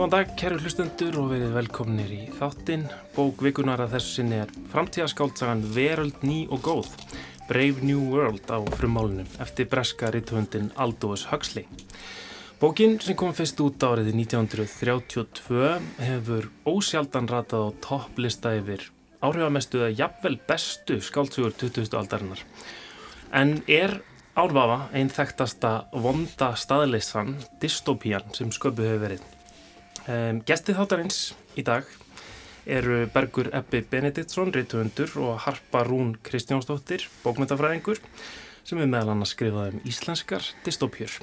Góðan dag, kæru hlustendur og verið velkomnir í þáttinn. Bók vikunar að þessu sinni er framtíðaskáltsagan Veröld ný og góð, Brave New World á frummálunum eftir breska ritthundin Aldous Huxley. Bókin sem kom fyrst út árið 1932 hefur ósjaldan ratað á topplista yfir áhrifamestu eða jafnvel bestu skáltsugur 20. aldarinnar. En er árvafa einn þekktasta vonda staðleisan dystopían sem sköpu hefur verið. Um, Gestið þáttarins í dag eru Bergur Ebbi Benediktsson, reytuundur og Harpa Rún Kristjánsdóttir, bókmyndafræðingur sem er meðal annars skrifað um íslenskar dystopjur.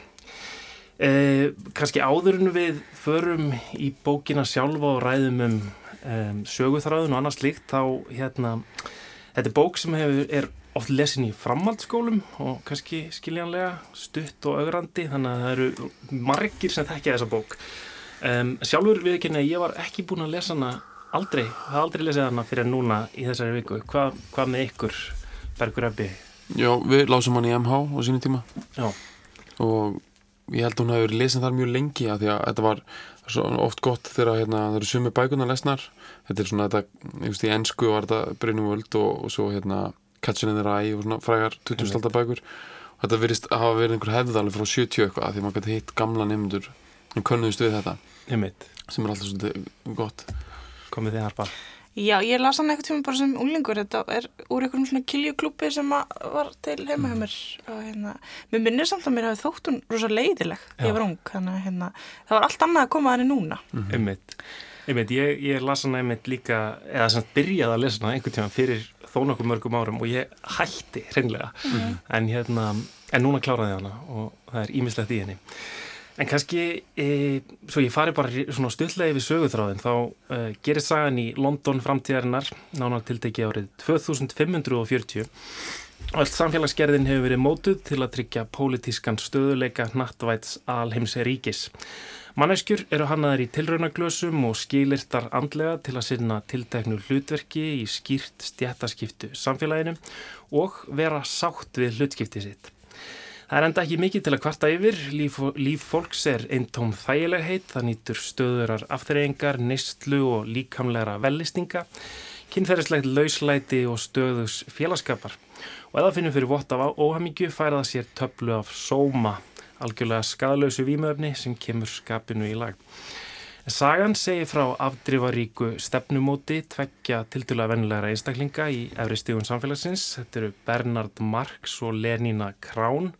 Eh, kannski áðurinn við förum í bókina sjálfa og ræðum um um, söguþráðun og annars líkt þá hérna, þetta er bók sem hefur, er oft lesin í framhaldsskólum og kannski skiljanlega stutt og augrandi þannig að það eru margir sem þekkja þessa bók Um, sjálfur við ekki en ég var ekki búin að lesa hana aldrei, það aldrei lesið hana fyrir núna í þessari viku. Hva, hvað með ykkur, Bergur Ebbi? Já, við lásum hann í MH á sínu tíma Já. og ég held að hún verið lesin þar mjög lengi að því að þetta var oft gott þegar hérna, það eru sumi bækunar lesnar þetta er svona þetta, ég veist í ennsku var þetta Brynum Völd og, og svo hérna Catchin in the Rye og svona frægar 20. aldar bækur og þetta verist að hafa verið einhver hefðalið frá 70 eitthvað því maður gæti hitt gamla nefndur en könnuðist við þetta. Einmitt. sem er alltaf svolítið gott. Komið þið harpa. Já, ég las hann eitthvað tíma bara sem úlingur þetta er úr einhverjum svona kiljuklúpi sem var til heima hjá mér. Og hérna, mér minnir samt að mér hafi þótt hún rosa leiðileg, ég var ung. Þannig að hérna, það var allt annað að koma að henni núna. Mm. Einmitt, einmitt ég, ég las hana einmitt líka eða sem byrjaði að lesa hana einhvern tíma fyrir þó nokkuð mörgum árum og ég hætti hreinlega, mm. en hérna en núna kláraði hana og það er ímislegt í henni En kannski, e, svo ég fari bara svona stutlega yfir sögutráðin, þá e, gerist sagan í London framtíðarinnar, nánar tilteki árið 2540 og allt samfélagsgerðin hefur verið mótuð til að tryggja pólitískan stöðuleika nattvæts alheims ríkis. Manneskjur eru hannaðar í tilraunaglösum og skilirtar andlega til að sinna tilteknu hlutverki í skýrt stjættaskiptu samfélaginu og vera sátt við hlutskipti sitt. Það er enda ekki mikið til að kvarta yfir, líf, líf fólks er eintóm þægilegheit, það nýtur stöðurar afturreyingar, nistlu og líkamlegra vellistinga, kynferðislegt lauslæti og stöðus félagskapar. Og eða finnum fyrir vott af óhamíkju færa það sér töflu af sóma, algjörlega skadalösu výmöfni sem kemur skapinu í lag. Sagan segir frá afdrifaríku stefnumóti tveggja tildulega vennilegra einstaklinga í efri stígun samfélagsins. Þetta eru Bernard Marx og Lenina Krán.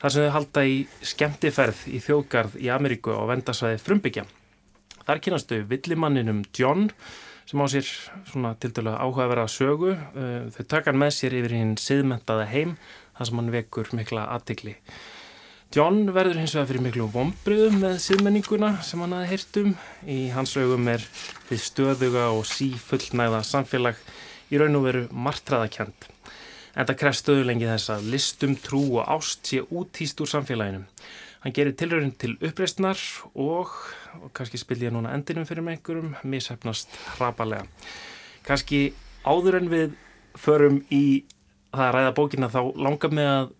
þar sem þau halda í skemmtiferð í þjóðgarð í Ameríku á vendasvæði frumbyggja. Þar kynastu villimanninum John sem á sér svona tildulega áhugaverða sögu. Þau taka hann með sér yfir hinn siðmentaða heim þar sem hann vekur mikla aðtikli. John verður hins vegar fyrir miklu vombriðum með siðmenninguna sem hann hafi heyrt um. Í hans augum er við stöðuga og sífullnæða samfélag í raun og veru martraðakjönd. En það krefst stöðulengi þess að listum, trú og ást sé útýst úr samfélaginu. Hann gerir tilröðin til uppreistnar og, og kannski spil ég núna endinum fyrir með einhverjum, mishefnast hrapalega. Kannski áður en við förum í það að ræða bókina þá langar mig að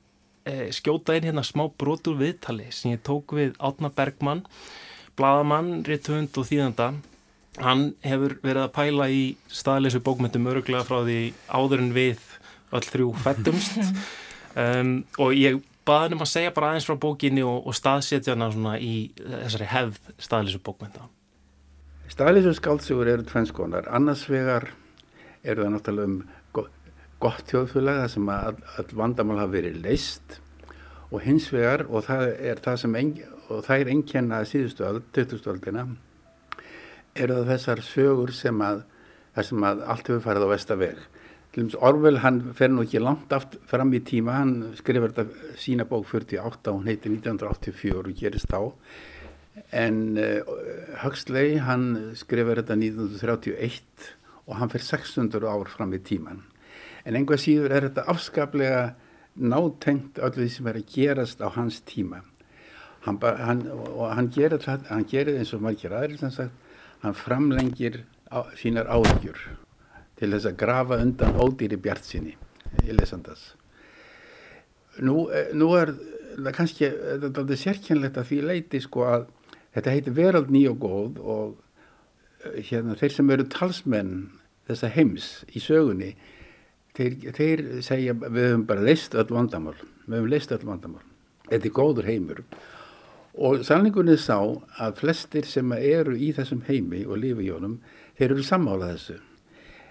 skjóta inn hérna smá brotur viðtali sem ég tók við Átna Bergmann bladamann, ritthund og þýðanda. Hann hefur verið að pæla í staðleysu bókmyndum öruglega frá því áður en við öll þrjú fættumst um, og ég baði um að segja bara aðeins frá bókinni og, og staðsetja hana svona í þessari hefð staðleysu bókmynda Staðleysu skálsugur eru tvennskonar annars vegar eru það náttúrulega um gott þjóðfélag þar sem að all vandamál hafa verið leist og hins vegar og það er það sem ein, og það er einnkjanna síðustu öll, 20. öldina eru það þessar sögur sem að það sem að allt hefur farið á vestaveg Orvel hann fer nú ekki langt aft fram í tíma, hann skrifur þetta sína bók 48 og hún heiti 1984 og gerist á en uh, Huxley hann skrifur þetta 1931 og hann fer 600 ár fram í tíman en einhvað síður er þetta afskaplega nátengt öllu því sem er að gerast á hans tíma. Hann, hann, og hann gerir hann gerir eins og margir sagt hann framlengir á, sínar áðgjur til þess að grafa undan ódýri bjart sinni í lesandas nú, eh, nú er það kannski þetta er sérkjænlegt að því leiti sko að þetta heitir verald ný og góð og eh, hérna, þeir sem eru talsmenn þessa heims í sögunni þeir, þeir segja við höfum bara leist öll vandamál. Við höfum leist öll vandamál. Þetta er góður heimur. Og sannleikunni sá að flestir sem eru í þessum heimi og lifi í honum þeir eru sammála þessu.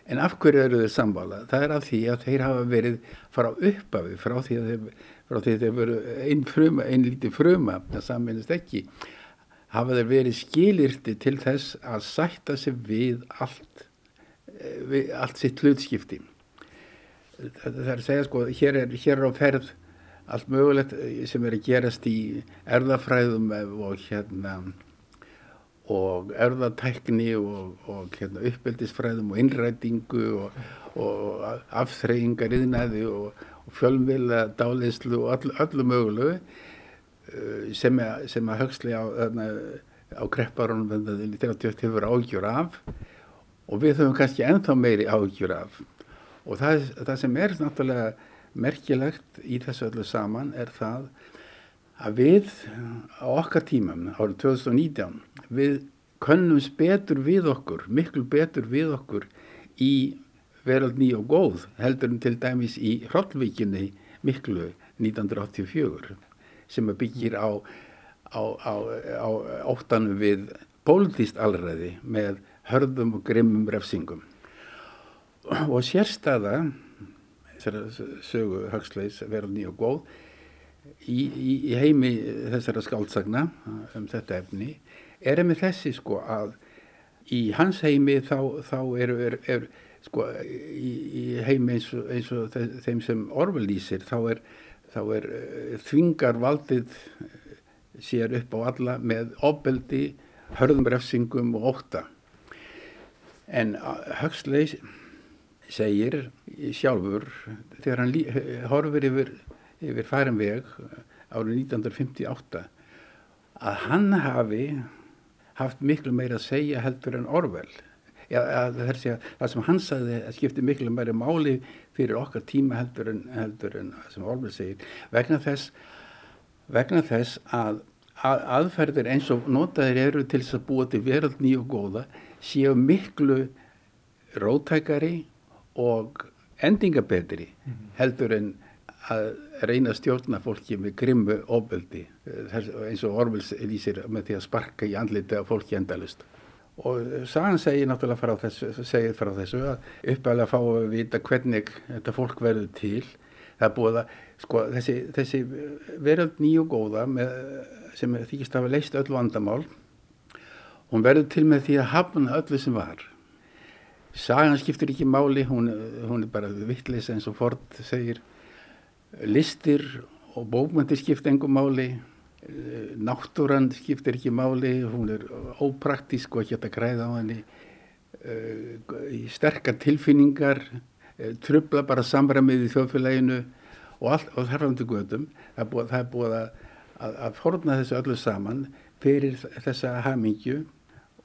En af hverju eru þeir sammála? það er af því að þeir hafa verið frá uppafi frá því að þeir, því að þeir veru einn fruma, einn lítið fruma það saminist ekki hafa þeir verið skilirti til þess að sætta sig við allt eh, við allt sitt hlutskipti það, er að segja sko hér er, hér er á ferð allt mögulegt eh, sem er að gerast í erðafræðum og hérna og erðatækni og, og hérna, uppeldisfræðum og innrætingu og, og afþreyingar yðnaði og, og fjölmvila dálinslu og öllu, öllu mögulegu sem, að, sem að högsli á, á krepparunum þegar þetta hefur ágjur af. Og við höfum kannski ennþá meiri ágjur af og það, það sem er náttúrulega merkilegt í þessu öllu saman er það að við á okkar tímum árið 2019 við könnumst betur við okkur miklu betur við okkur í verald ný og góð heldur en til dæmis í Hrollvíkinni miklu 1984 sem byggir á, á, á, á óttanum við pólitíst alræði með hörðum og grimmum refsingum og sérstaða þessara sögu högsleis verald ný og góð í, í, í heimi þessara skáldsagna um þetta efni er með þessi sko að í hans heimi þá, þá eru er, er, sko í, í heimi eins og, eins og þeim sem Orwell lýsir þá er, þá er eh, þvingar valdið eh, sér upp á alla með ofbeldi, hörðum refsingum og óta en Huxley segir sjálfur þegar hann horfir yfir yfir færum veg árið 1958 að hann hafi haft miklu meira að segja heldur en Orwell. Já, að að það sem hann sagði skipti miklu meira máli fyrir okkar tíma heldur en, heldur en sem Orwell segir. Vegna þess, vegna þess að, að aðferðir eins og notaðir eru til þess að búa til veröld nýju og góða séu miklu rótækari og endingabetri mm -hmm. heldur en að reyna að stjórna fólki með grimmu ofbeldi eins og Orwells lýsir með því að sparka í andliti af fólki endalust og Sagan segir náttúrulega frá þessu, frá þessu að uppæðilega fá að vita hvernig þetta fólk verður til það búið að sko, þessi, þessi veröld nýju góða með, sem þykist að hafa leist öll vandamál hún verður til með því að hafna öllu sem var Sagan skiptur ekki máli hún, hún er bara vittlis eins og Ford segir. Listir og bókmyndir skipt engum máli náttúran skiptir ekki máli hún er ópraktísk og ekki að græða á henni. Eh, sterkar tilfinningar eh, trubla bara samræmið í þjóðfélaginu og, all, og þarfandi gödum það er búið, það er búið að, að, að forna þessu öllu saman fyrir þessa hamingju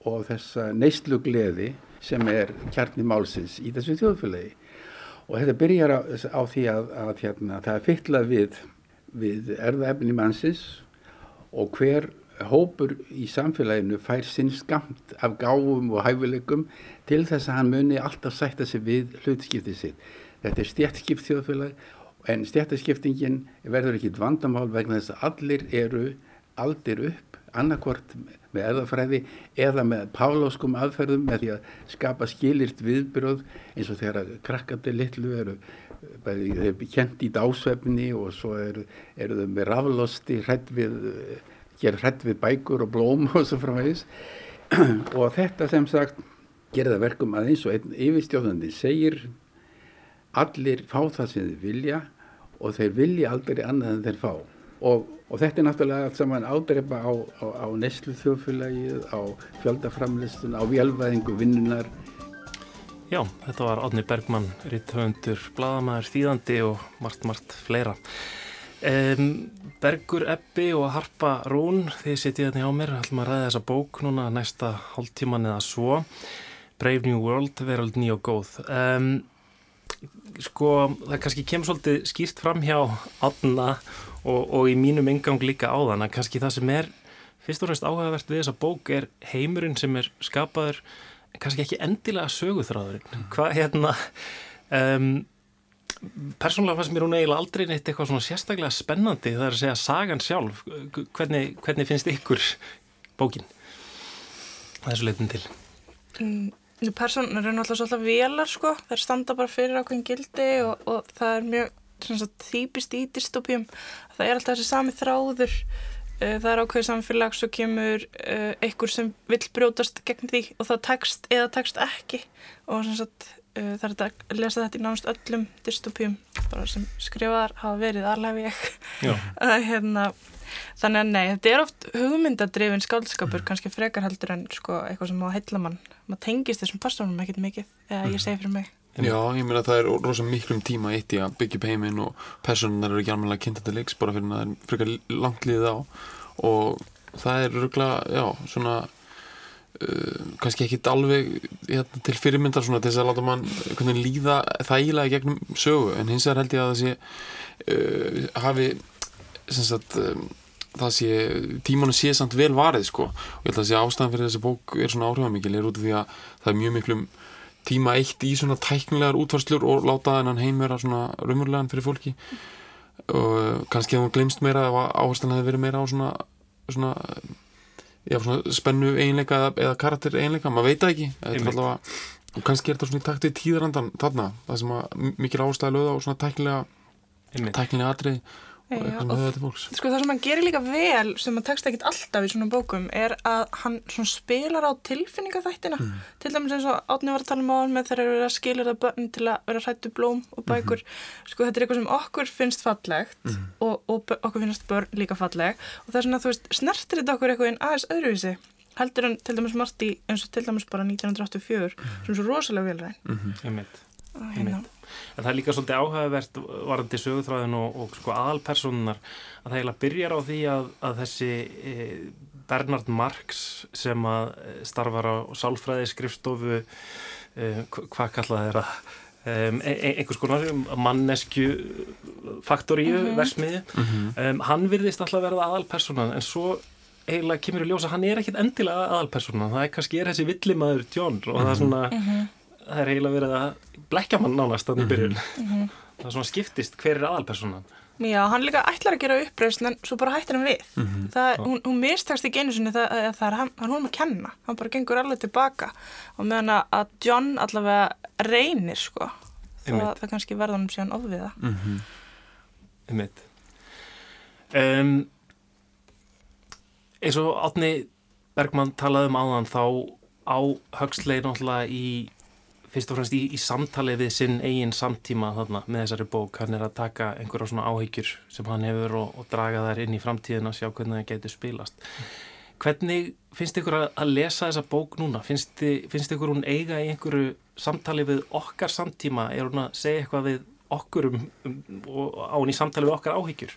og þessa neyslu gleði sem er kjarni málsins í þessu þjóðfélagi og þetta byrjar á, á því að, að hérna, það er fyllað við, við erðaefni mannsins og hver hópur í samfélaginu fær sinn skamt af gáfum og hæfileikum til þess að hann muni alltaf sætta sig við hlutskiptið sitt. Þetta er stjættskipt þjóðfélag en stjættaskiptingin verður ekki vandamál vegna þess að allir eru aldir upp annarkvort með erðafræði eða með páláskum aðferðum með því að skapa skilirt viðbröð eins og þegar krakkandi litlu eru kent í dásvefni og svo eru, eru þau með raflosti gera hrætt við bækur og blóm og svo framvegis. Og þetta sem sagt gerða verkum að eins og einn yfirstjóðandi segir allir fá það sem þeir vilja og þeir vilja aldrei annað en þeir fá. Og Og þetta er náttúrulega allt saman ádreipa á, á, á neslu þjóðfélagið, á fjöldaframlistun, á vélvæðingu vinnunar. Já, þetta var Átni Bergmann, ritthöndur, bladamæður, þýðandi og margt, margt fleira. Um, Bergur Ebbi og Harpa Rún, þið setjið hérna hjá mér, ætlum að ræða þessa bók núna næsta hálftíman eða svo. Brave New World, veröld ný og góð. Um, sko, það kannski kemur svolítið skýrt fram hjá Átna og, og í mínum engang líka á þann að kannski það sem er fyrst og fremst áhugavert við þessa bók er heimurinn sem er skapaður kannski ekki endilega söguþráðurinn. Hvað hérna um, persónulega fannst mér hún eiginlega aldrei neitt eitthvað svona sérstaklega spennandi það er að segja sagan sjálf. Hvernig, hvernig finnst ykkur bókin þessu leitin til? Mm, Personar eru náttúrulega svolítið velar sko, þeir standa bara fyrir ákveðin gildi og, og það er mjög þýpist í dystopjum það er alltaf þessi sami þráður uh, það er ákveðið samfélag svo kemur uh, einhver sem vill brjótast gegn því og það tekst eða tekst ekki og sagt, uh, það er að lesa þetta í nánast öllum dystopjum sem skrifaðar hafa verið alveg hérna Þannig að nei, þetta er oft hugmyndadrifin skálskapur, mm. kannski frekar heldur en sko, eitthvað sem á heillamann. Maður tengist þessum personum ekkert mikið, eða ég segi fyrir mig. Já, ég meina að það er rosalega miklum tíma eitt í að byggja upp heiminn og personunar eru ekki alveg kynntandi leiks bara fyrir að það er frekar langt liðið á. Og það er röglega, já, svona uh, kannski ekki alveg hérna, til fyrirmyndar svona til þess að láta mann líða þægilega gegnum sögu. En hins vegar held ég að það sé uh, hafi sagt um, það sé, tímanu sé samt vel varið sko. Og ég held að það sé ástæðan fyrir þessi bók er svona áhrifamikil er út af því að það er mjög miklum tíma eitt í svona tæknilegar útvarslur og láta þennan heim vera svona raumurlegan fyrir fólki. Og kannski að hún glemst meira eða áherslan hefði verið meira á svona, svona, já, svona spennu einleika eða, eða karakter einleika, maður veit ekki. Allavega, og kannski er þetta svona í takti tíðrandan þarna, það sem að mikil ástæði löða og svona tæknilega tæknilega atrið Já, sko það sem hann gerir líka vel sem hann tekst ekkit alltaf í svona bókum er að hann spilar á tilfinningaþættina. Mm. til dæmis eins og átni var að tala um á hann með þegar þeir eru að skilja það börn til að vera hrættu blóm og bækur. Mm -hmm. sko þetta er eitthvað sem okkur finnst fallegt mm. og, og okkur finnst börn líka falleg. Og það er svona þú veist snertir þetta okkur eitthvað einn aðeins öðruvísi? Heldur en til dæmis Marti eins og til dæmis bara 1984 -hmm. sem er svo rosalega velræn en það er líka svolítið áhugavert varandi sögutráðin og, og sko aðalpersonunar að það eiginlega byrjar á því að, að þessi e, Bernard Marx sem að e, starfar á sálfræði skrifstofu e, hvað kallaði þeirra Um, einhvers konar mannesku faktoríu mm -hmm. versmiði mm -hmm. um, hann virðist alltaf verða aðalpersonan en svo eiginlega kemur í ljósa hann er ekkit endilega aðalpersonan það er kannski er þessi villimaður John og mm -hmm. það er svona mhm það er eiginlega verið að blekja mann nánast þannig byrjun. Mm -hmm. það er svona skiptist hver er aðalpersonan Já, hann líka ætlar að gera uppreist en svo bara hættir hann við. Mm -hmm. það, hún, hún mistakst í geinu sinni það, það er hann, hann hún að kenna, hann bara gengur alveg tilbaka. Og meðan að John allavega reynir sko. Það, það kannski verða hann síðan ofviða. Mm -hmm. Einmitt. Um, eins og Átni Bergman talaði um áðan þá á högstleir náttúrulega í fyrst og fremst í, í samtali við sinn eigin samtíma þarna með þessari bók hann er að taka einhverja svona áhyggjur sem hann hefur og, og draga þær inn í framtíðin að sjá hvernig það getur spilast hvernig finnst ykkur að, að lesa þessa bók núna? Finnst, finnst ykkur hún eiga í einhverju samtali við okkar samtíma? Er hún að segja eitthvað við okkur um, um, og á hún í samtali við okkar áhyggjur?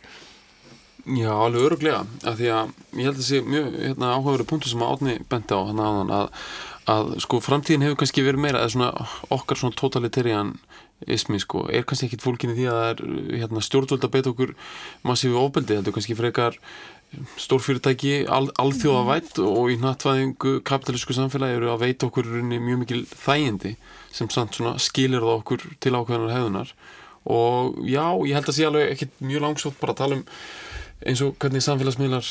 Já, alveg öruglega, af því að ég held að það sé mjög hérna, áhugaveru punktu sem Átni benti á hann aðan að að sko framtíðin hefur kannski verið meira svona, okkar svona totalitarian ismi sko, er kannski ekkit fólkinni því að það er hérna, stjórnvöld að beita okkur massífi ofbeldi, þetta er kannski frekar stórfyrirtæki, al, alþjóðavætt mm. og í nattvæðingu kapitalísku samfélagi eru að veita okkur mjög mikil þægindi sem samt svona skilir það okkur til ákveðanar hefðunar og já, ég held að sé alveg ekkit mjög langsótt bara að tala um eins og hvernig samfélagsmiðlar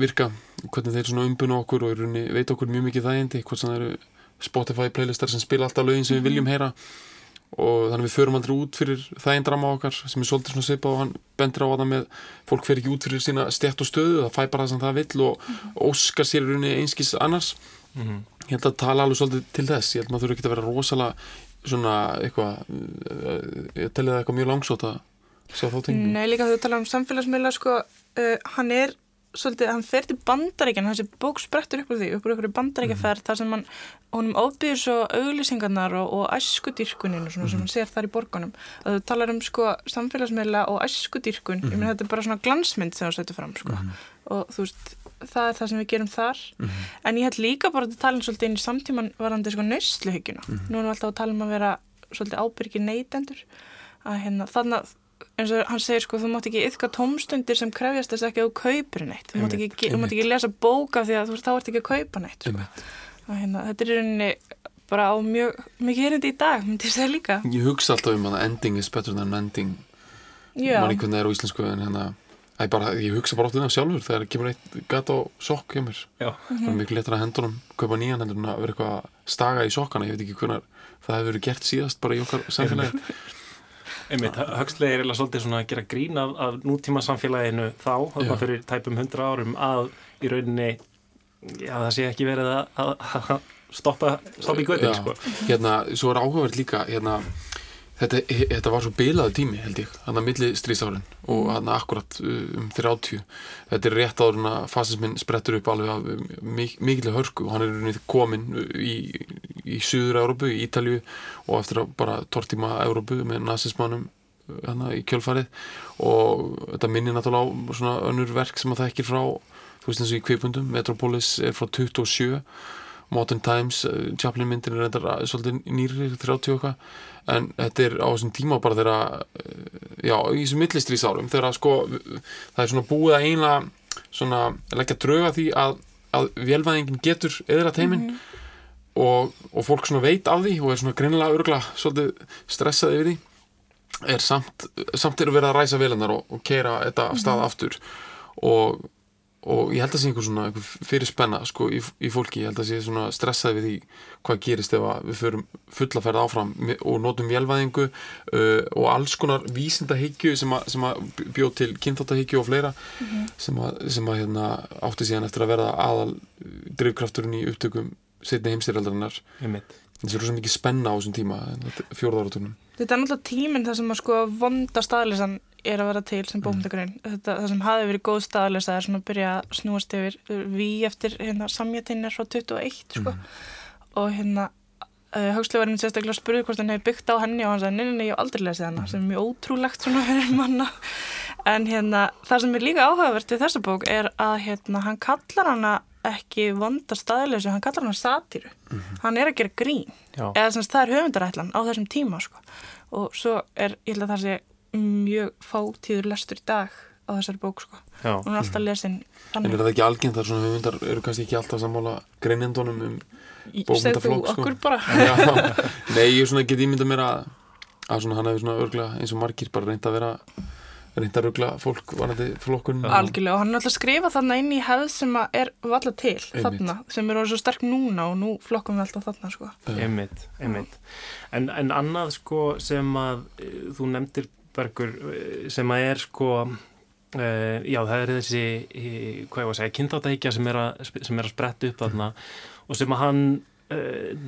virka hvernig þeir umbuna okkur og veit okkur mjög mikið þægindi hvort sem það eru Spotify playlistar sem spila alltaf lögin sem við viljum heyra. Og þannig við förum aldrei út fyrir þægindrama okkar sem er svolítið svona seipa og hann bendur á að það með fólk fer ekki út fyrir sína stjætt og stöðu það fæ bara það sem það vill og -hmm. óskar sér einskis annars. Mm -hmm. ég held að tala alveg svolítið til þess. Ég held að maður þurfa ekki að vera rosalega svona eitthvað ég telli það eitthvað mjög langsót að sjá þá tingum Nei líka þú tala um samfélagsmiðla sko, uh, hann er svolítið, hann fer til bandaríkjan þessi bók sprettur upp úr því, upp úr einhverju bandaríkjaferð mm. þar sem hann, honum ábyrður svo auglýsingarnar og, og æskudýrkuninu mm. sem hann ser þar í borgunum að þú talar um sko samfélagsmiðla og æskudýrkun mm. ég menn þetta er bara svona glansmynd sem þú setur fram sko mm. og þú veist, það er það sem við gerum þar en ég held líka bara að tala svolítið inn í samtíman varandi sko nöysluhyggjuna nú erum við alltaf að tala um að vera svolítið ábyrgi neytendur að hérna, þannig að eins og hann segir sko, þú mátt ekki yfka tómstundir sem krefjast þess ekki að þú kaupir neitt. Þú mátt ekki, Einmitt, þú mátt ekki lesa bóka því að þú veist, þá ert ekki að kaupa neitt sko. Hérna, þetta er í rauninni bara á mjög mikið erindi í dag, myndi ég segja líka. Ég hugsa alltaf um að ending is better than ending. Já, mann einhvern veginn er á íslensku en hérna bara, ég hugsa bara oft um það sjálfur þegar kemur eitt gat á sokk hjá mér. Já. það er miklu letra að hendunum kaupa nýjan heldur en að vera eitthvað að staga í sokkana ég veit ekki hvernar það hefur verið gert síðast bara í okkar samfélagi Einmitt, Huxley er eiginlega svolítið svona að gera grín af, af nútíma samfélaginu þá, þarna fyrir tæpum hundra árum að í rauninni já, það sé ekki verið að, að, að stoppa, stoppa í göttin, sko. hérna, svo er áhugavert líka hérna, þetta, þetta var svo bilaði tími held ég, hann að milli strísárin og hann akkurat uh, um 30 þetta er rétt áður en að fasismin sprettur upp alveg af um, mik mikilvæg hörku. Og hann er komin í, í Suður Európu, í Ítalju og eftir að bara tortíma Európu með nazismannum hana, í kjölfarið. Og þetta minnir náttúrulega á önnur verk sem að það ekki frá þú veist eins og í kvipundum, Metropolis er frá 27 Modern Times, uh, Chaplin myndin er reyndar uh, svolítið nýri, 30 og eitthvað. En þetta er á þessum tíma bara þeirra uh, já, í þessum millistrís árum þeirra sko, það er svona búið að eina svona leggja drauga því að, að velvæðingin getur eðra teiminn og, og fólk svona veit af því og er svona greinilega örgla svolítið stressað yfir því. Er samt, samt er að vera að ræsa velunar og, og keira þetta af stað aftur. Og, og ég held að sé einhver svona einhver fyrir spenna sko í, í fólki, ég held að sé svona stressað við því hvað gerist ef að við förum fulla ferð áfram og notum vélvæðingu uh, og alls konar vísindahyggju sem, að- sem að bjóð til kynþáttahyggju og fleira sem að, sem að hérna, átti síðan eftir að verða aðal drifkrafturinn í upptökum setni heimstyrjaldarinnar þessi er svo mikið spenna á þessum tíma fjórðáraturnum Þetta er náttúrulega tíminn þar sem að sko vonda staðleysan er að vera til sem bókmyndagrinn. Þetta það sem hafi verið góð staðleysa er svona að byrja að snúast yfir við eftir hérna, samjættinir frá 21 sko. og hérna uh, Huxley var einmitt sérstaklega að spurði hvort hann hefði byggt á henni og hann sagði, nei, nei, ég hef aldrei lesið hana sem er mjög ótrúlegt svona fyrir manna en hérna, það sem er líka áhugavert við þessa bók er að hérna, hann kallar hana ekki vonda staðleysu, hann kallar hana satíru hann er að gera grín Já. eða sem sagt, það er höfundarætlan á þessum tíma sko. og svo er, ég held að það sé mjög fátíður lestur í dag á þessari bók sko. Já. hún er alltaf lesin en þannig er það ekki algengt þar svona höfundar eru kannski ekki alltaf sammála greinendunum um bókmyndaflokk, sko. nei, ég get ímynda mér að, að svona hann hefur svona örgla eins og margir bara reynd að vera reynd að örgla fólk varandi flokkun algjörlega og hann er alltaf að skrifa þarna inn í hefð sem er valla til Einmitt. þarna sem er orðið svo sterk núna og nú flokkum við alltaf þarna sko. Einmitt, einmitt. En, en annað sko sem að e, þú nefndir Bergur e, sem að er sko e, já það er þessi hvað ég var að segja, kynþáttahyggja sem er að sem er að spretta upp þarna og sem að hann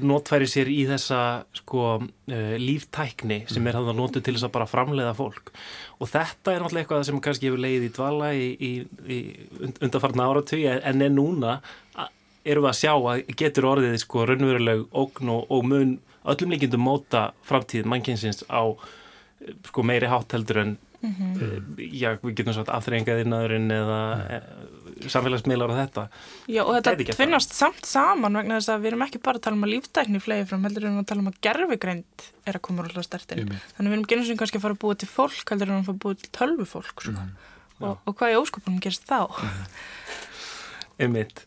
notfæri sér í þessa sko e, líftækni sem er hann að notu til þess að bara framleiða fólk. Og þetta er náttúrulega eitthvað sem kannski hefur leið í dvala í, í, í undarfarna áratug en er núna erum við að sjá að getur orðið sko raunveruleg ógn og, og mun öllum líkindum móta framtíð mannkynsins á eh, sko meiri hátt heldur en mm já, við getum sagt afþreyingaðinnaðurinn eða mm. Samfélagsmiðlar og þetta. Já, og þetta gert finnast samt saman vegna þess að við erum ekki bara að tala um að líftækni flegi fram, heldur erum við að tala um að gerfigreind er að koma alltaf stertinn. Þannig við erum genið sem kannski að fara að búa til fólk, heldur erum við að fara að búa til tölvufólk, sko. og, og hvað í óskopunum gerist þá? einmitt.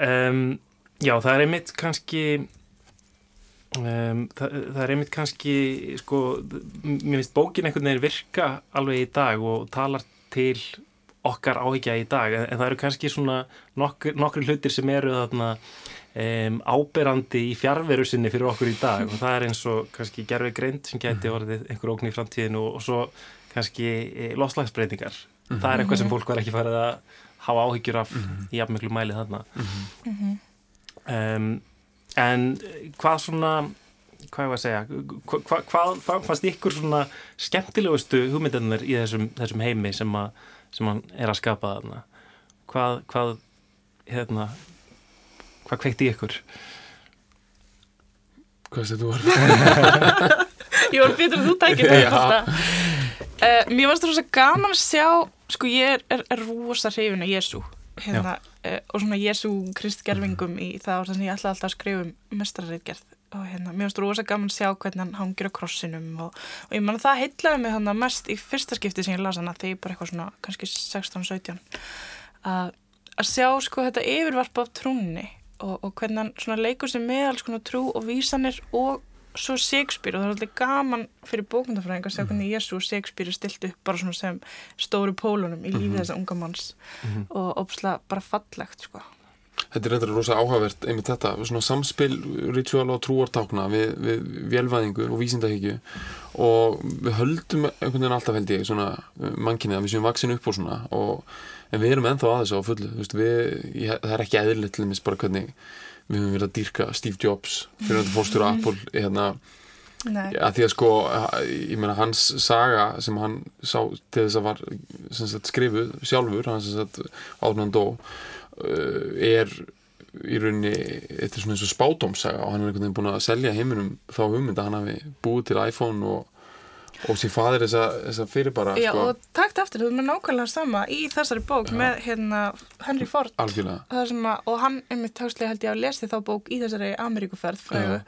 Um, já, það er einmitt kannski um, það, það er einmitt kannski sko, mér finnst bókin einhvern veginn virka alveg í dag og talar til okkar áhyggja í dag en, en það eru kannski svona nokkur, nokkur hlutir sem eru þarna um, áberandi í fjárveru sinni fyrir okkur í dag. Og það er eins og kannski gerfi greind sem gæti orðið einhver ógn í framtíðinu og, og svo kannski e, loslagsbreytingar það er eitthvað sem fólk var ekki farið að hafa áhyggjur af í jafnmiklu mæli þarna. Um, en hvað svona hvað ég var að segja hva, hva, hvað hvað fannst ykkur svona skemmtilegustu hugmyndanir í þessum, þessum heimi sem, að, sem hann er að skapa þarna. Hvað hvað hérna hvað kveikti í ykkur? Hvað þetta var Ég var betur að þú tækir þetta. Uh, mér varst það rosa gaman að sjá, sko ég er, er, er rosa hrifin af Jésu hérna, uh, og svona Jésu kristgerfingum í það og þess að ég ætla alltaf að skrifa um mestrarreitgerð og hérna, mér finnst rosa gaman að sjá hvernig hann hangir á krossinum og, og ég man að það heitlaði mig þannig mest í fyrsta skipti sem ég las hana þegar ég bara eitthvað svona kannski 16-17 að, að sjá sko þetta yfirvarp af trúnni og, og hvernig hann svona leikur sem með alls konar trú og vísanir og svo Shakespeare. Og það er alltaf gaman fyrir bókmyndafræðing að sjá hvernig Jésu og Shakespeare er stilt upp bara svona sem stóru pólunum í lífið þessa unga manns. Og ópslega bara fallegt sko Þetta er reyndar rosa áhugavert einmitt þetta, svona samspil ritual og trúartákna við, við vélvæðingu og vísindahyggju og við höldum einhvern veginn alltaf held ég svona mannkinni að við séum vaksin upp og svona og, en við erum ennþá að þessu á fullu við, ég, það er ekki eðlilegt til þess bara hvernig við höfum verið að dýrka Steve Jobs fyrir þetta fórstur Apple hérna, Nei, að því að sko ég meina hans saga sem hann sá til þess að var sagt, skrifuð sjálfur hann sem sagt hann dó uh, er í rauninni þetta er svona eins og spátumsaga og hann er einhvern veginn búin að selja heiminum þá hugmynd að hann hafi búið til iPhone og, og sér fadir þessa, þessa fyrirbara Já, sko, og takt eftir, þú með nákvæmlega sama í þessari bók með hérna Henry Ford. Að, og hann einmitt tókslega held ég að lesi þá bók í þessari Ameríkuferð frægu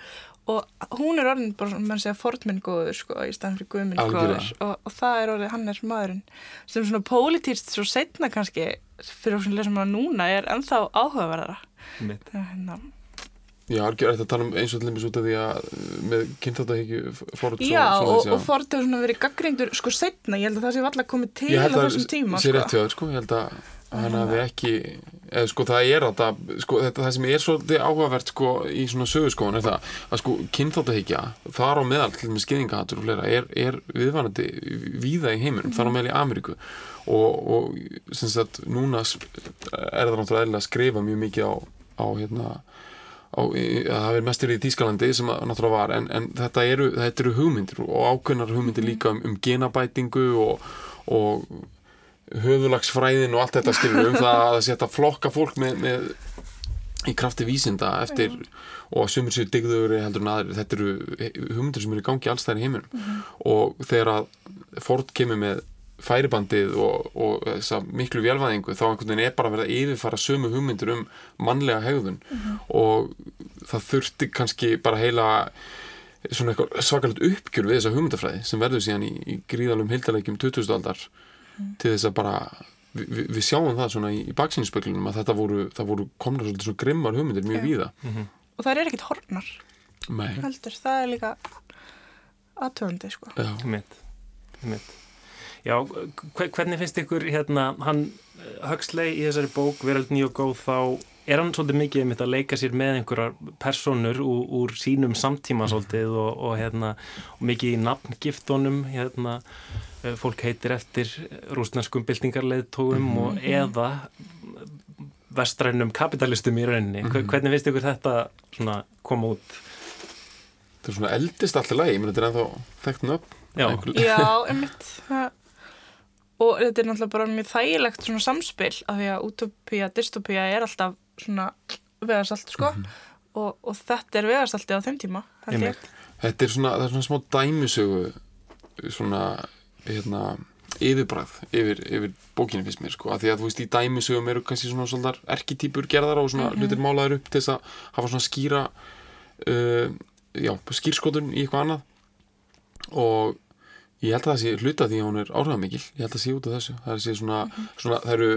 og hún er orðin bara svona, mann segja Fordminn góður sko, í staðan fyrir Guðminn Algjörlega. góður og, og það er orðið, hann er maðurinn sem svona pólitíst svo setna kannski fyrir sem lesum hana núna er ennþá áhugaverðara. Það er hérna Já, algjörlega þetta tala um eins og til dæmis út af því að uh, með kynþáttahyggju fórt Já, og, og Ford hefur svona verið gaggreindur sko setna, ég held að það sé alltaf komið til ég á held að þessum tíma sé sko. rétt hjá þér sko, ég held að hann hafi ekki eða sko það er að það, sko, þetta, það sem er svolítið áhugavert sko í svona sögurskóðan er það að sko kynþáttahyggja þar á meðal til með skýðingahatur og fleira er, er viðvanandi víða í heiminum, þar á meðal í Ameríku. Og, og sem sagt núna er það náttúrulega eðlilega að skrifa mjög mikið á, á hérna á, að það er mestir í Þýskalandi sem að náttúrulega var en, en þetta, eru, þetta eru hugmyndir og ákveðnar hugmyndir líka um, um genabætingu og, og höfulagsfræðin og allt þetta skilur um það að setja flokka fólk með, með í krafti vísinda eftir og sumur séu digður heldur en aðrir. Þetta eru hugmyndir sem eru í gangi alls þær í heiminum. Og þegar að Ford kemur með færibandið og, og þessa miklu vélvæðingu þá einhvern veginn er bara að verða yfirfara sömu hugmyndir um mannlega hegðun. Og það þurfti kannski bara heila svona eitthvað svakalegt uppgjör við þessa hugmyndafræði sem verður síðan í, í gríðalum heildarleikjum 2000 aldar til þess að bara vi, vi, við sjáum það svona í, í baksýnspöklunum að þetta voru, það voru komna svolítið svona grimmar hugmyndir mjög víða. Og það er ekkit hornar Nei, heldur, það er líka aðtöfandi sko. Já, Mitt, mitt. Já, hve- hvernig finnst ykkur hérna, hann Huxley í þessari bók Veröld ný og góð þá er hann svolítið mikið einmitt að leika sér með einhverjar personur úr, úr sínum samtíma svolítið og, og hérna og mikið í nafngiftunum hérna? eh, fólk heitir eftir rúsnarskum byltingarleiðtógum og eða vestrænum kapitalistum í rauninni. Mm Hvernig finnst ykkur þetta svona koma út? þetta er svona eldist alltaf lagi, menn þetta er ennþá þekkt nöfn Já. Já, einmitt og þetta er náttúrulega bara mjög þægilegt svona samspil af því að utopía, dystopía er alltaf svona vegarsalt sko og, og þetta er vegarsalti á þeim tíma held ég. Þetta er svona, það er svona smá dæmisögu svona, hérna yfirbræð yfir, yfir bókinu finnst mér sko, að því að þú veist í dæmisögum eru kannski svona svolítið erkitýpur gerðar og svona hlutir málaður upp til þess að hafa svona skýra uh, já, skýrskotun í eitthvað annað. Og ég held að það sé hluta því að hún er áhrifamikil. Ég held að sé út af þessu. Það, svona, svona, það eru,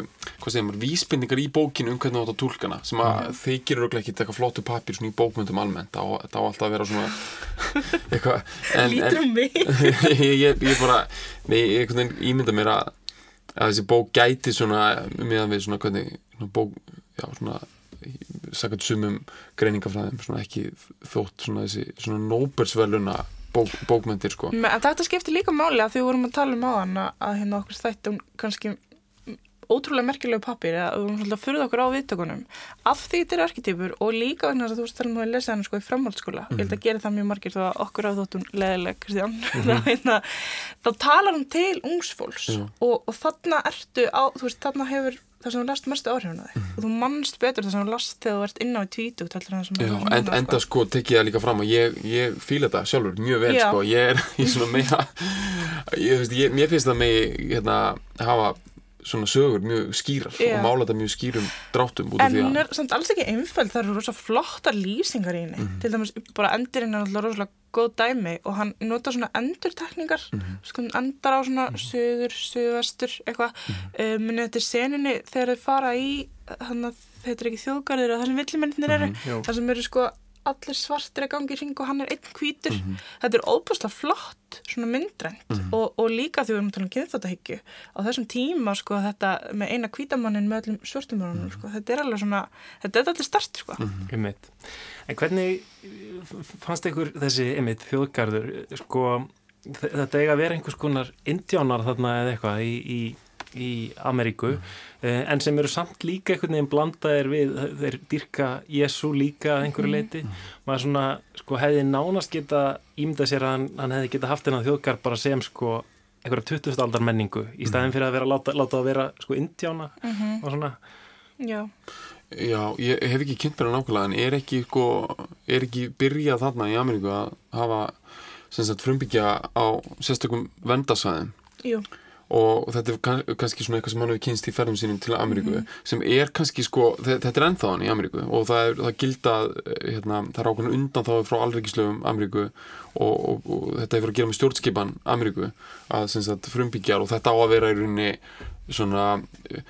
hvað segir maður, vísbendingar í bókinu um hvernig þú átt að tólkana sem að þeir eru ekki eitthvað flottu pappir í bókmyndum almennt. Það á, það á alltaf að vera svona eitthvað Lítur um mig. Ég, ég, ég bara nei, ég ímynda mér að, að þessi bók gæti svona meðan við svona hvernig svona bók, já svona sakað sumum greiningafræðum svona ekki þótt svona þessi svona nóbersveluna bók, bókmyndir sko. Men en þetta skiptir líka máli að því við vorum að tala um á hann að, að hérna okkur hún kannski ótrúlega merkilegu pappir eða við vorum svolítið að furða okkur á viðtökunum. Af því þetta eru arkitýpur og líka vegna þess að þú veist tala um að lesa hann sko í framhaldsskóla. Ég held að gera það mjög margir þó að okkur á þóttum leðileg Kristján. Þá, hérna, þá talar hann til ungsfólks Já. og, og þarna ertu á þú veist þarna hefur það sem þú last mestu áhrifin á þig og þú mannst betur það sem þú last þegar þú ert inn á í heldur en enda sko tekið það líka fram og ég, ég fíla þetta sjálfur mjög vel sko, ég er í svona meira ég, ég, mér finnst það megi hérna, hafa svona sögur mjög skýrar Já. og mála þetta mjög skýrum dráttum út af En því að er samt alls ekki einföld, það eru rosa flottar lýsingar í henni. Mhm. Til dæmis bara endurinn er alltaf rosalega góð dæmi og hann nota svona endurtekningar, Mhm. sko hann endar á svona söður, söðvestur, eitthvað. Mhm. Um, Muni þetta er seninni þegar þau fara í, þannig að þetta er ekki þjóðgarður og það sem villimennir eru, Jú. það sem eru sko allir svartir að gangi í ring og hann er einn hvítur. Þetta er óbúslega flott, svona myndrænt og, og líka því við erum að tala um kynþáttahyggju á þessum tíma sko þetta með eina hvítamannin með öllum svörstumörunum sko, þetta er alveg svona, þetta er allir start sko. Einmitt. En hvernig fannst ykkur þessi einmitt þjóðgarður sko þetta eiga að vera einhvers konar indjánar þarna eða eitthvað í, í, í Ameríku. Eh, en sem eru samt líka einhvern veginn blandaðir við þeir dyrka Jésu líka að einhverju leiti maður svona sko hefði nánast geta ímyndað sér að hann, hann hefði geta haft hennar þjóðgarð bara sem sko einhverja 20. aldar menningu í staðin fyrir að vera láta, láta að vera sko indjána og svona. Já, Já, ég hef ekki kynnt mér að nákvæmlega en er ekki, sko, er ekki byrjað þarna í Ameríku að hafa sem sagt frumbyggja á sérstökum vendasvæðum jú, og þetta er kann, kannski svona eitthvað sem hann hefur kynst í ferðum sínum til Ameríku sem er kannski sko, þe- þetta er ennþá hann í Ameríku. Og það er, það gilda hérna, það er ákveðin undan þá frá alreikislöfum Ameríku og, og, og þetta hefur að gera með stjórnskipan Ameríku að sem sagt frumbyggjar og þetta á að vera í rauninni svona eh,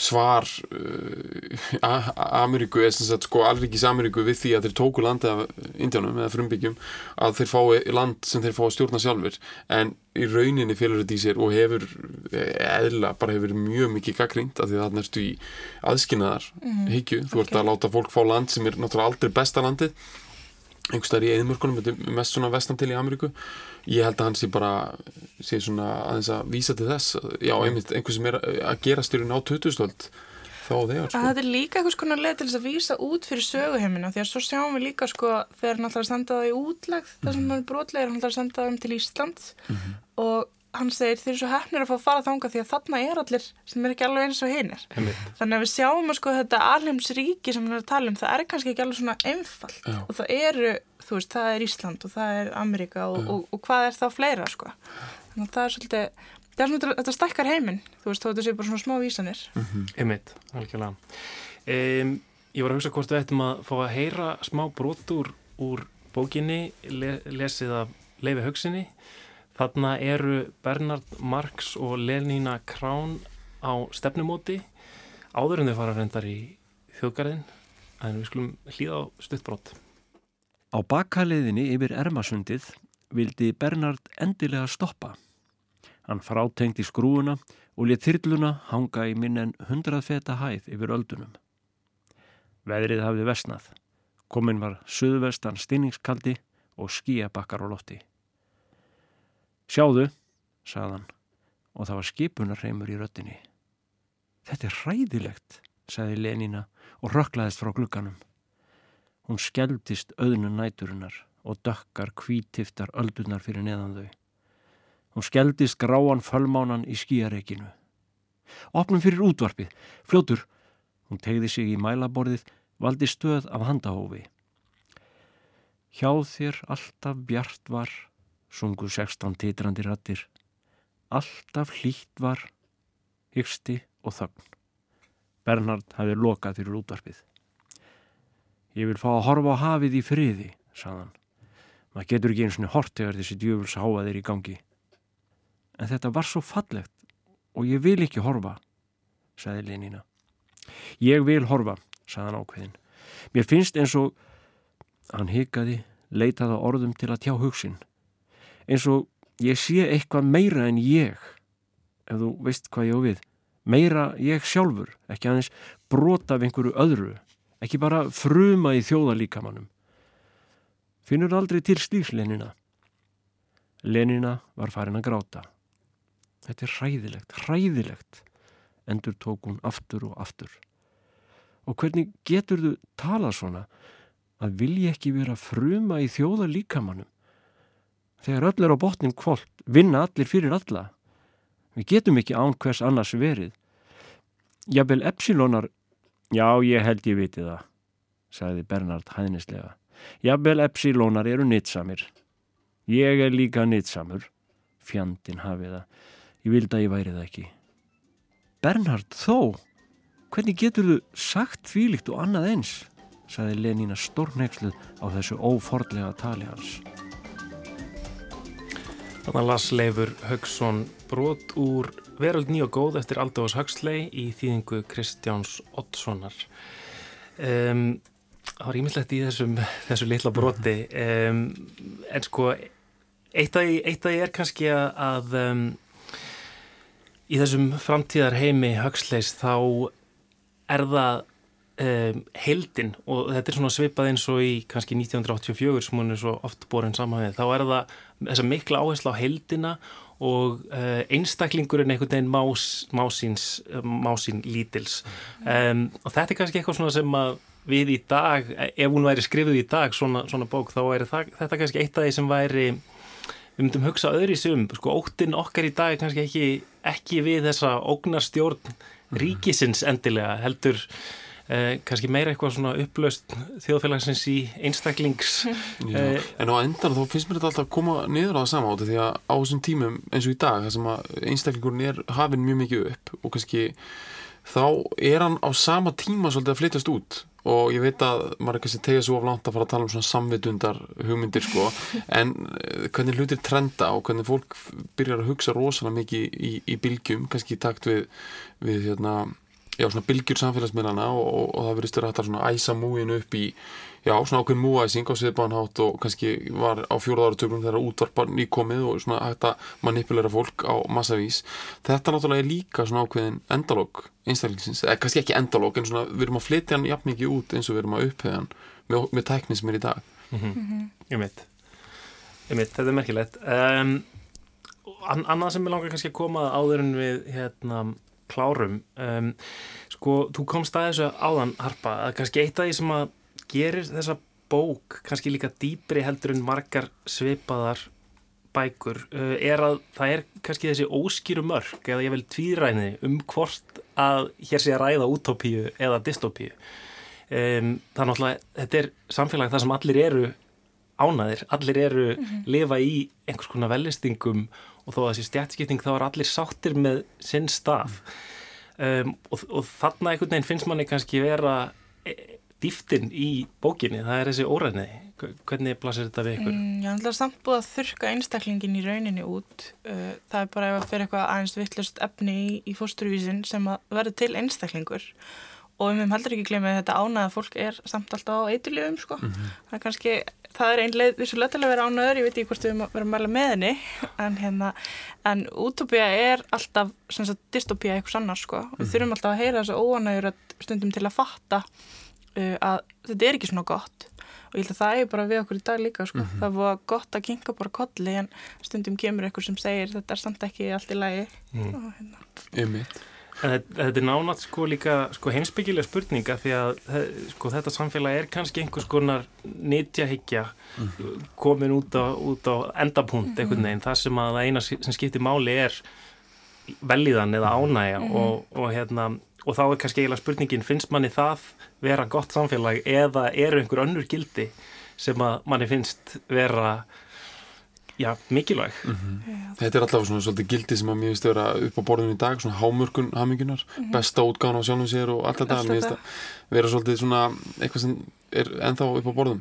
svar uh, Ameríku er sem sagt sko alríkis Ameríku við því að þeir tóku landi af Indjánum eða frumbyggjum að þeir fái land sem þeir fá að stjórna sjálfur en í rauninni félur þetta í sér og hefur eðla bara hefur mjög mikið gaggrínt af því að þarna ertu í aðskinaðar hyggju, þú ert ok. að láta fólk fá land sem er náttúrulega aldrei besta landið. Einhvers staðar í eðimörkunum, þetta er mest svona vestan til í Ameríku ég held að hann sé bara sé svona aðeins að vísa til þess já, einmitt, einhver sem er að gera styrun á 2000 þá þegar sko. þetta er líka einhvers konar leið til þess að vísa út fyrir söguheimina því að svo sjáum við líka sko þegar hann ætlar að senda það í útlegð þar sem hann er brotlegir, hann ætlar að senda það um til Ísland og hann segir þeir eru svo hefnir að fá að fara þanga því að þarna er allir sem er ekki alveg eins og einmitt Þannig að við sjáum að sko þetta alheimsríki sem hann er að tala um, það er kannski ekki alveg svona einfalt Já. og það eru, þú veist, það er Ísland og það er Ameríka og, og, og hvað er þá fleira sko. Þannig að það er svolítið, það er svona, þetta stækkar heiminn, þú veist, þó þetta sé bara svona smá vísanir. Einmitt, algjörlega. Um, ég var að hugsa hvort við ættum að fá að heyra smá brot úr, úr bókinni, le, Þarna eru Bernard Marx og Lenina Krán á stefnumóti. Áður en þau fara reyndar í þjóðgarðin, en við skulum hlýða á stuttbrot. Á bakkaliðinni yfir Ermasundið vildi Bernard endilega stoppa. Hann frátengdi skrúuna og lit þyrluna hanga í minn en hundrað feta hæð yfir öldunum. Veðrið hafði vesnað. Komin var suðvestan stinningskaldi og skíabakkar á lofti. Sjáðu, sagðan, og það var skipunarreimur í röttinni. Þetta er hræðilegt, sagði Lenina og rökklaðist frá glugganum. Hún skeldist auðnun næturinnar og dökkar kvítiftar öldunar fyrir neðan þau. Hún skeldist gráan fölmánan í skíareikinu. Opnum fyrir útvarpið, fljótur. Hún tegði sig í mælaborðið, valdi stöð af handahófi. Hjá þér alltaf bjart var, sungu sextán titrandi rattir. Alltaf hlýtt var, hyggsti og þögn. Bernhard hafi lokað fyrir útvarpið. Ég vil fá að horfa á hafið í friði, sagðan. Maður getur ekki eins og hort þegar þessi djöfuls háaðir í gangi. En þetta var svo fallegt og ég vil ekki horfa, sagði Lenina. Ég vil horfa, sagðan ákveðin. Mér finnst eins og, hann hikaði, leitaði orðum til að tjá hugsin. Eins og ég sé eitthvað meira en ég, ef þú veist hvað ég á við. Meira ég sjálfur, ekki aðeins brota af einhverju öðru, ekki bara fruma í þjóðalíkamannum. Finnur aldrei til slíks Lenina. Lenina var farin að gráta. Þetta er hræðilegt, hræðilegt, endur tók hún aftur og aftur. Og hvernig getur þú talað svona að vilja ekki vera fruma í þjóðalíkamannum? Þegar öll er á botnin kvólt, vinna allir fyrir alla. Við getum ekki án hvers annars verið. Jafnvel Epsilonar, já ég held ég viti það, sagði Bernard hæðnislega. Jafnvel Epsilonar eru nýtsamir. Ég er líka nýtsamur. Fjandin hafið það. Ég vildi að ég væri það ekki. Bernhard þó, hvernig getur þú sagt þvílikt og annað eins? sagði Lenína stórneiksluð á þessu ófordlega tali hans. Þannig las Leifur Haugsson brot úr Veröld ný og góð eftir Aldós Hagsley í þýðingu Kristjáns Oddssonar. Um, það var ímislegt í þessum, þessu litla broti um, en sko eitt af því er kannski að um, í þessum framtíðar heimi Huxleys þá er það um, heldin og þetta er svona svipað eins og í kannski 1984 sem hún er svo oft borin saman við. Þá er það þessa mikla áherslu á heldina og uh, einstaklingurinn einhvern veginn más, másins, másín lítils. Um, og þetta er kannski eitthvað svona sem að við í dag, ef hún væri skrifið í dag svona, svona bók þá er það, þetta kannski eitt af því sem væri við myndum hugsa öðri sum, sko óttinn okkar í dag er kannski ekki, ekki við þessa ógnarstjórn ríkisins endilega heldur Eh, kannski meira eitthvað svona upplaust þjóðfélagsins í einstaklings eh, En á endan þá finnst mér þetta alltaf að koma niður á það sama átti því að á þessum tímum eins og í dag þar sem að einstaklingurinn er hafinn mjög mikið upp og kannski þá er hann á sama tíma svolítið að flytjast út. Og ég veit að maður er kannski tegja svo of langt að fara að tala um svona samvitundar hugmyndir sko. En eh, hvernig hlutir trenda og hvernig fólk byrjar að hugsa rosalega mikið í, í bylgjum kannski í takt við, við hérna já, svona bylgjur samfélagsmiðlana og, og, og það verðist verið hægt að æsa múin upp í já, svona ákveðin múæsing á sviðbánhátt og kannski var á fjóruð áratögnum þegar útvarpar nýkomið og svona hægt að manipulera fólk á massavís. Þetta náttúrulega er líka svona ákveðin endalóg einstaklingsins, eða kannski ekki endalóg en svona við erum að flytja hann jafn mikið út eins og við erum að upphega hann með, með tækni sem er í dag. Mm -hmm. Ég mitt Ég mitt, þetta er merkilegt. Um, Annað sem ég langar kannski að koma áður en við hérna klárum um, sko, þú komst að þessu áðan harpa, að kannski eitt af því sem að gerir þessa bók kannski líka dýbri heldur en margar svipaðar bækur uh, er að það er kannski þessi óskýru mörg eða ég vil tvíræni um hvort að hér sé að ræða útópíu eða dystopíu um, það er náttúrulega, þetta er samfélag þar sem allir eru ánaðir, allir eru mm -hmm. lifa í einhvers konar velistingum og þó að þessi stjætskipting þá er allir sáttir með sinn staf um, og, og þarna einhvern veginn finnst manni kannski vera e, dýftin í bókinni, það er þessi óræðniði hvernig blasir þetta við ykkur? Mm, ég ætla samt búið að þurka einstaklingin í rauninni út. Uh, það er bara ef að fyrir eitthvað aðeins vittlust efni í, í fósturvísin sem að verður til einstaklingur og við höfum heldur ekki glemja að þetta ánaða fólk er samt alltaf á eiturljöfum sko. Mm -hmm. það er kannski, það er einlega vissulega til að vera ánaður, ég veit ekki hvort við verðum að mæla með henni en hérna en útópía er alltaf dystopía eitthvað sannar sko við mm -hmm. þurfum alltaf að heyra þessu óanægur stundum til að fatta uh, að þetta er ekki svona gott og ég held að það er bara við okkur í dag líka sko. mm -hmm. það var gott að kinga bara kolli en stundum kemur eitthvað sem segir þetta er samt ekki allt í lagi mm. og hérna En þetta er nánat sko líka sko heimsbyggilega spurninga því að sko þetta samfélag er kannski einhvers konar nýtjahyggja -hmm. komin út á, út á endapunkt einhvern veginn. Það sem að það eina sem skiptir máli er velíðan eða ánægja -hmm. og, og, hérna, og þá er kannski eiginlega spurningin finnst manni það vera gott samfélag eða eru einhver önnur gildi sem að manni finnst vera já, mikilvæg. Mm -hmm. Þetta er alltaf svona svolítið gildi sem að mér finnst að vera upp á borðinu í dag svona hámörkun hamingunar, mm -hmm. besta útgána á sjálfum sér og allt þetta, mér finnst að vera svolítið svona eitthvað sem er ennþá upp á borðum.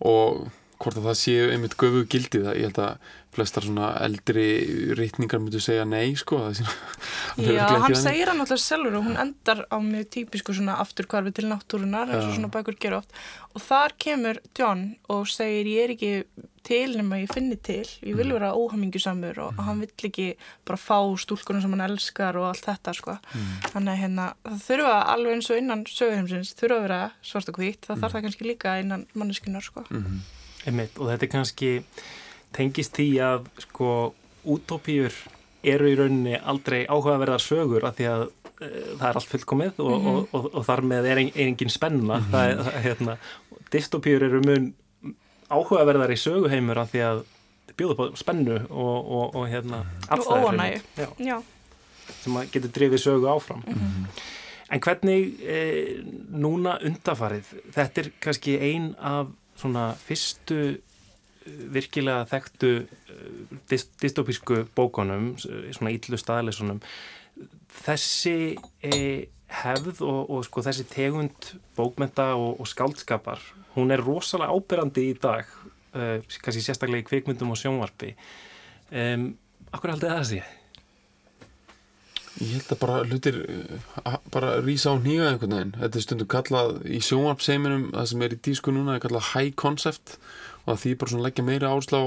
Og hvort að það séu einmitt göfu gildi það, ég held að flestar svona eldri rítningar myndu segja nei sko Já, hann segir hann alltaf sjálfur og hún endar á mjög típisku svona afturkvarfi til náttúrunar eins og svona bækur gera oft og þar kemur John og segir ég er ekki til nema ég finni til, ég vil mhm. vera óhamingisamur og hann vill ekki bara fá stúlkunum sem hann elskar og allt þetta sko. mm. þannig að hérna, það þurfa alveg eins og innan sögurheimsins þurfa að vera svart og hvít, það mm. þarf það kannski líka innan manneskunar sko. Mm. Einmitt, og þetta er kannski tengist því að sko útópíur eru í rauninni aldrei áhugaverðar sögur af því að uh, það er allt fullkomið og, -hmm. og, og, og þar með er engin spenna -hmm. það er hérna, dystopíur eru mun áhugaverðar í söguheimur af því að bjóða upp á spennu og, og, og hérna afstæðir sem að getur drifið sögu áfram mm -hmm. en hvernig e, núna undafarið þetta er kannski ein af svona fyrstu e, virkilega þekktu e, dystopísku bókonum svona yllu staðleisunum þessi hefð og, og sko þessi tegund bókmenta og, og skáldskapar hún er rosalega ábyrrandi í dag kannski sérstaklega í kvikmyndum og sjónvarpi um, Akkur haldið það að sé? Ég held að bara hlutir uh, bara rýsa á nýga einhvern veginn þetta er stundum kallað í sjónvarpseiminum það sem er í dísku núna er kallað high concept og það því bara svona leggja meira áslá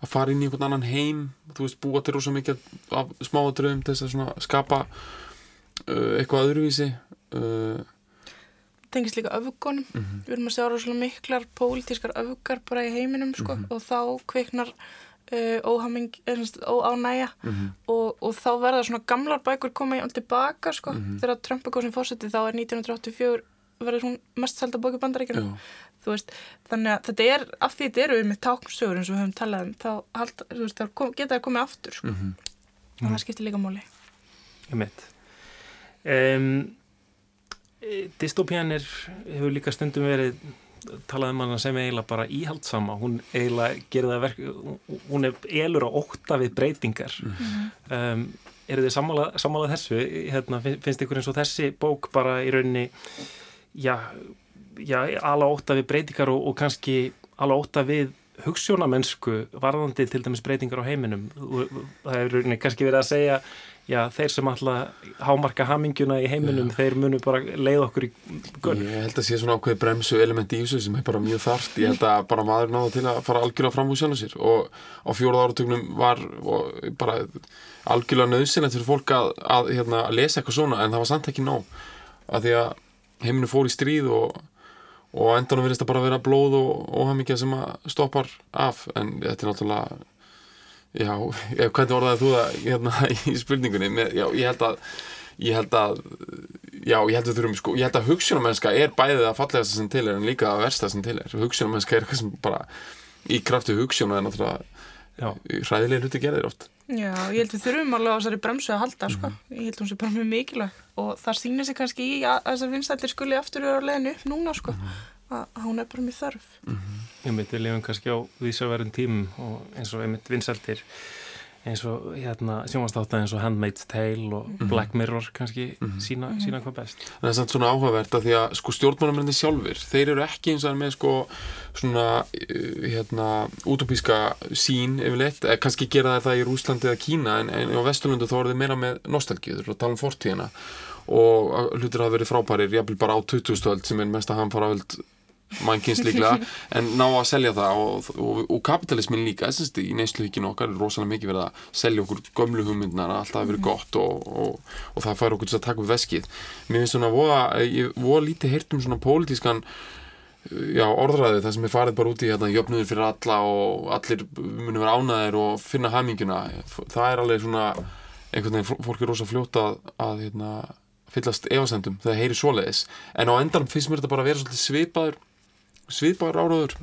að fara inn í einhvern annan heim þú veist búa til rosa mikið af smáadröðum til þess að svona skapa uh, eitthvað öðruvísi uh, tengist líka öfugunum mm -hmm. við erum að sjá rosalega miklar pólitískar öfugar bara í heiminum sko Mhm. og þá kveiknar óánægja mm -hmm. og, og þá verða svona gamlar bækur koma í allt tilbaka sko. Mhm. þegar Trump er góð sem fórseti þá er 1984 verður hún mest selda bóki veist, þannig að þetta er af því þetta eru við með táknsögur eins og við höfum talað um þá, hald, veist, kom, geta það komið aftur sko. mm og það skiptir líka máli. Ég mitt um, Dystopían er hefur líka stundum verið talað um hana sem eiginlega bara íhaldsama hún eiginlega gerir það verk hún er elur á ótta við breytingar. Um, eru þið sammála, sammála þessu? Hérna, fin- finnst ykkur eins og þessi bók bara í rauninni já, já ala ótta við breytingar og, og kannski ala ótta við hugssjónamennsku varðandi til dæmis breytingar á heiminum. Það er kannski verið að segja já, þeir sem alltaf hámarka hamingjuna í heiminum, þeir munu bara leið okkur í gunn. Ég held að sé svona ákveði bremsu element í þessu sem er bara mjög þarft. Ég held að bara maður náðu til að fara algjörlega fram úr sjálf sér. Og á fjóruð áratögnum var bara algjörlega nöðsynlegt fyrir fólk að, að, hérna, að lesa eitthvað svona en það var samt ekki nóg. Að því að heiminu fór í stríð og, og endanum verðist það bara vera blóð og óhamingja sem að stoppar af. En þetta er náttúrulega já, ef, hvernig orðaði þú það hérna, í spurningunni? Með, já, ég held að ég held að já, ég held að þurfum sko, ég held að hugsunarmennska er bæðið að fallegasta sem til er en líka að versta sem til er. Hugsunarmennska er eitthvað sem bara í kraftu hugsunar er náttúrulega hræðilega hluti gerðir oft Já, ég held við þurfum alveg á þessari bremsu að halda sko. Mhm. ég held hún sé bara mjög mikilvæg og það sýnir sig kannski í að að þessar vinsættir skuli aftur vera á leiðinu upp núna sko. Mhm. að að hún er bara mjög þörf Ég mitt, við lifum kannski á vísaverðin tímum og eins og einmitt vinsæltir eins og hérna sjónvastáta eins og Handmaid's Tale og Black Mirror kannski sína, sína hvað best. Það er samt svona áhugavert að því að sko stjórnmálamenni sjálfur, þeir eru ekki eins og með sko svona uh, hérna útopíska sín yfirleitt, eða kannski gera það í Rúslandi eða Kína en, en á Vesturlundu þá eru þeir meira með nostalgíður og tala um fortíðina. Og uh, hlutir hafa verið frábærir jafnvel bara á 20. öld sem er mest að hann fara öld mannkins líklega en ná að selja það og, og, og kapitalismin líka SSD, í neysluhyggjunu okkar er rosalega mikið verið að selja okkur gömlu hugmyndnar að alltaf verið gott og, og, það fær okkur til að taka upp veskið. Mér finnst svona voða, ég voða lítið heyrt um svona pólitískan já, orðræði það sem er farið bara út í hérna, jöfnuður fyrir alla og allir muni vera ánæðir og finna haminguna það er alveg svona einhvern veginn, fólk er rosa fljóta að, að hérna, fyllast efasendum þegar það heyri svoleiðis. En á endanum finnst mér þetta bara að vera svolítið svipaður svipaður áraður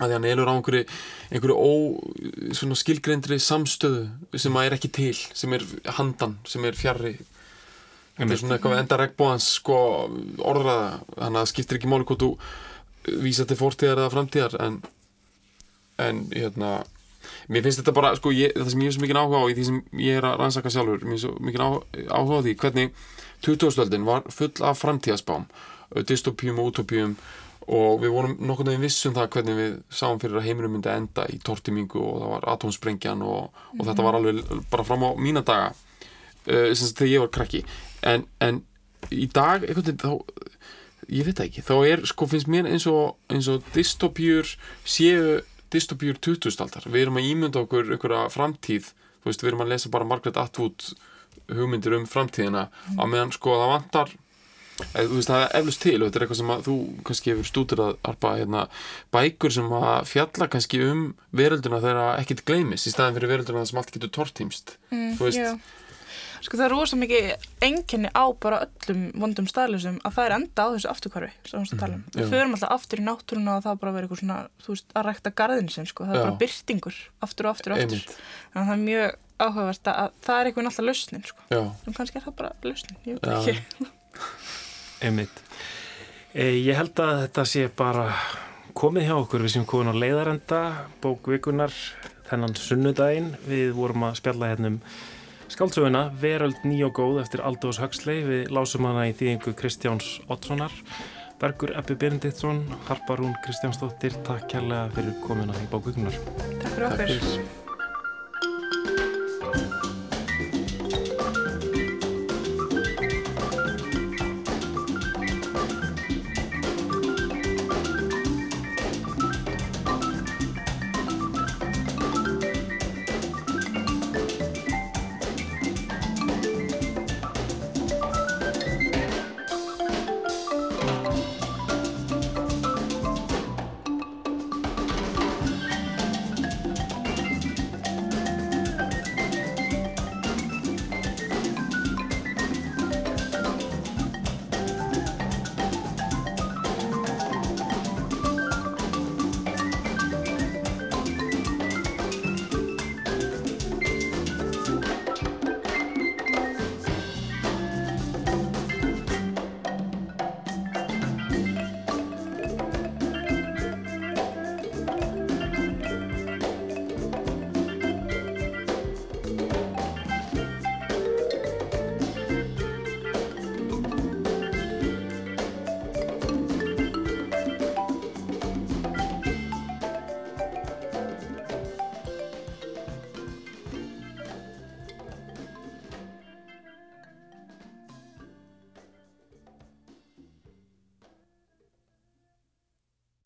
að því hann elur á einhverju, einhverju skilgreindri samstöðu sem að er ekki til, sem er handan, sem er fjarrri þetta er svona eitthvað enda regnbóðans sko orðræða, þannig að skiptir ekki máli hvort þú vísa til fortíðar eða framtíðar en en hérna mér finnst þetta bara, sko, ég, það sem ég er svo mikið áhuga á í því sem ég er að rannsaka sjálfur mér er svo mikið áhuga á því hvernig 2000-öldin var full af framtíðaspám dystopíum og utopíum og við vorum nokkur veginn vissum það hvernig við sáum fyrir að heiminum myndi enda í tortimingu og það var atómsprengjan og, og þetta var alveg bara fram á mína daga uh, sem þegar ég var krakki. En, en í dag veginn þá ég veit það ekki, þá er sko finnst mér eins og, eins og dystopjur séu dystopjur 2000-aldar við erum að ímynda okkur einhverja framtíð þú veist, við erum að lesa bara Margaret Atwood hugmyndir um framtíðina á meðan sko það vantar eða, þú veist, það er eflust til og þetta er eitthvað sem að þú kannski hefur stútur að arpa hérna, bækur sem að fjalla kannski um verölduna þegar ekkert gleymis í staðin fyrir verölduna sem allt getur tortímst mm, þú veist. Sko það er rosa mikið enginni á bara öllum vondum staðlisum að það er enda á þessu afturkvarfi sem um. já. Við förum alltaf aftur í náttúruna og það bara verið eitthvað svona, þú veist, að rækta garðin sinn, sko. Það er Já. bara byrtingur aftur og aftur og aftur. einmitt Þannig að það er mjög áhugavert að það er eitthvað alltaf lausnin, sko. En kannski er það bara lausnin, ég veit ekki. Einmitt. E, ég held að þetta sé bara komið hjá okkur, við sem komum á leiðarenda bókvikunar þennan sunnudaginn. Við vorum að spjalla hérna um skáldsöguna Veröld ný og góð eftir Aldós Huxley. Við lásum hana í þýðingu Kristjáns Oddssonar. Bergur Ebbi Benediktsson Harparún Kristjánsdóttir Takk kærlega fyrir komuna í bókugunar Takk fyrir okkur.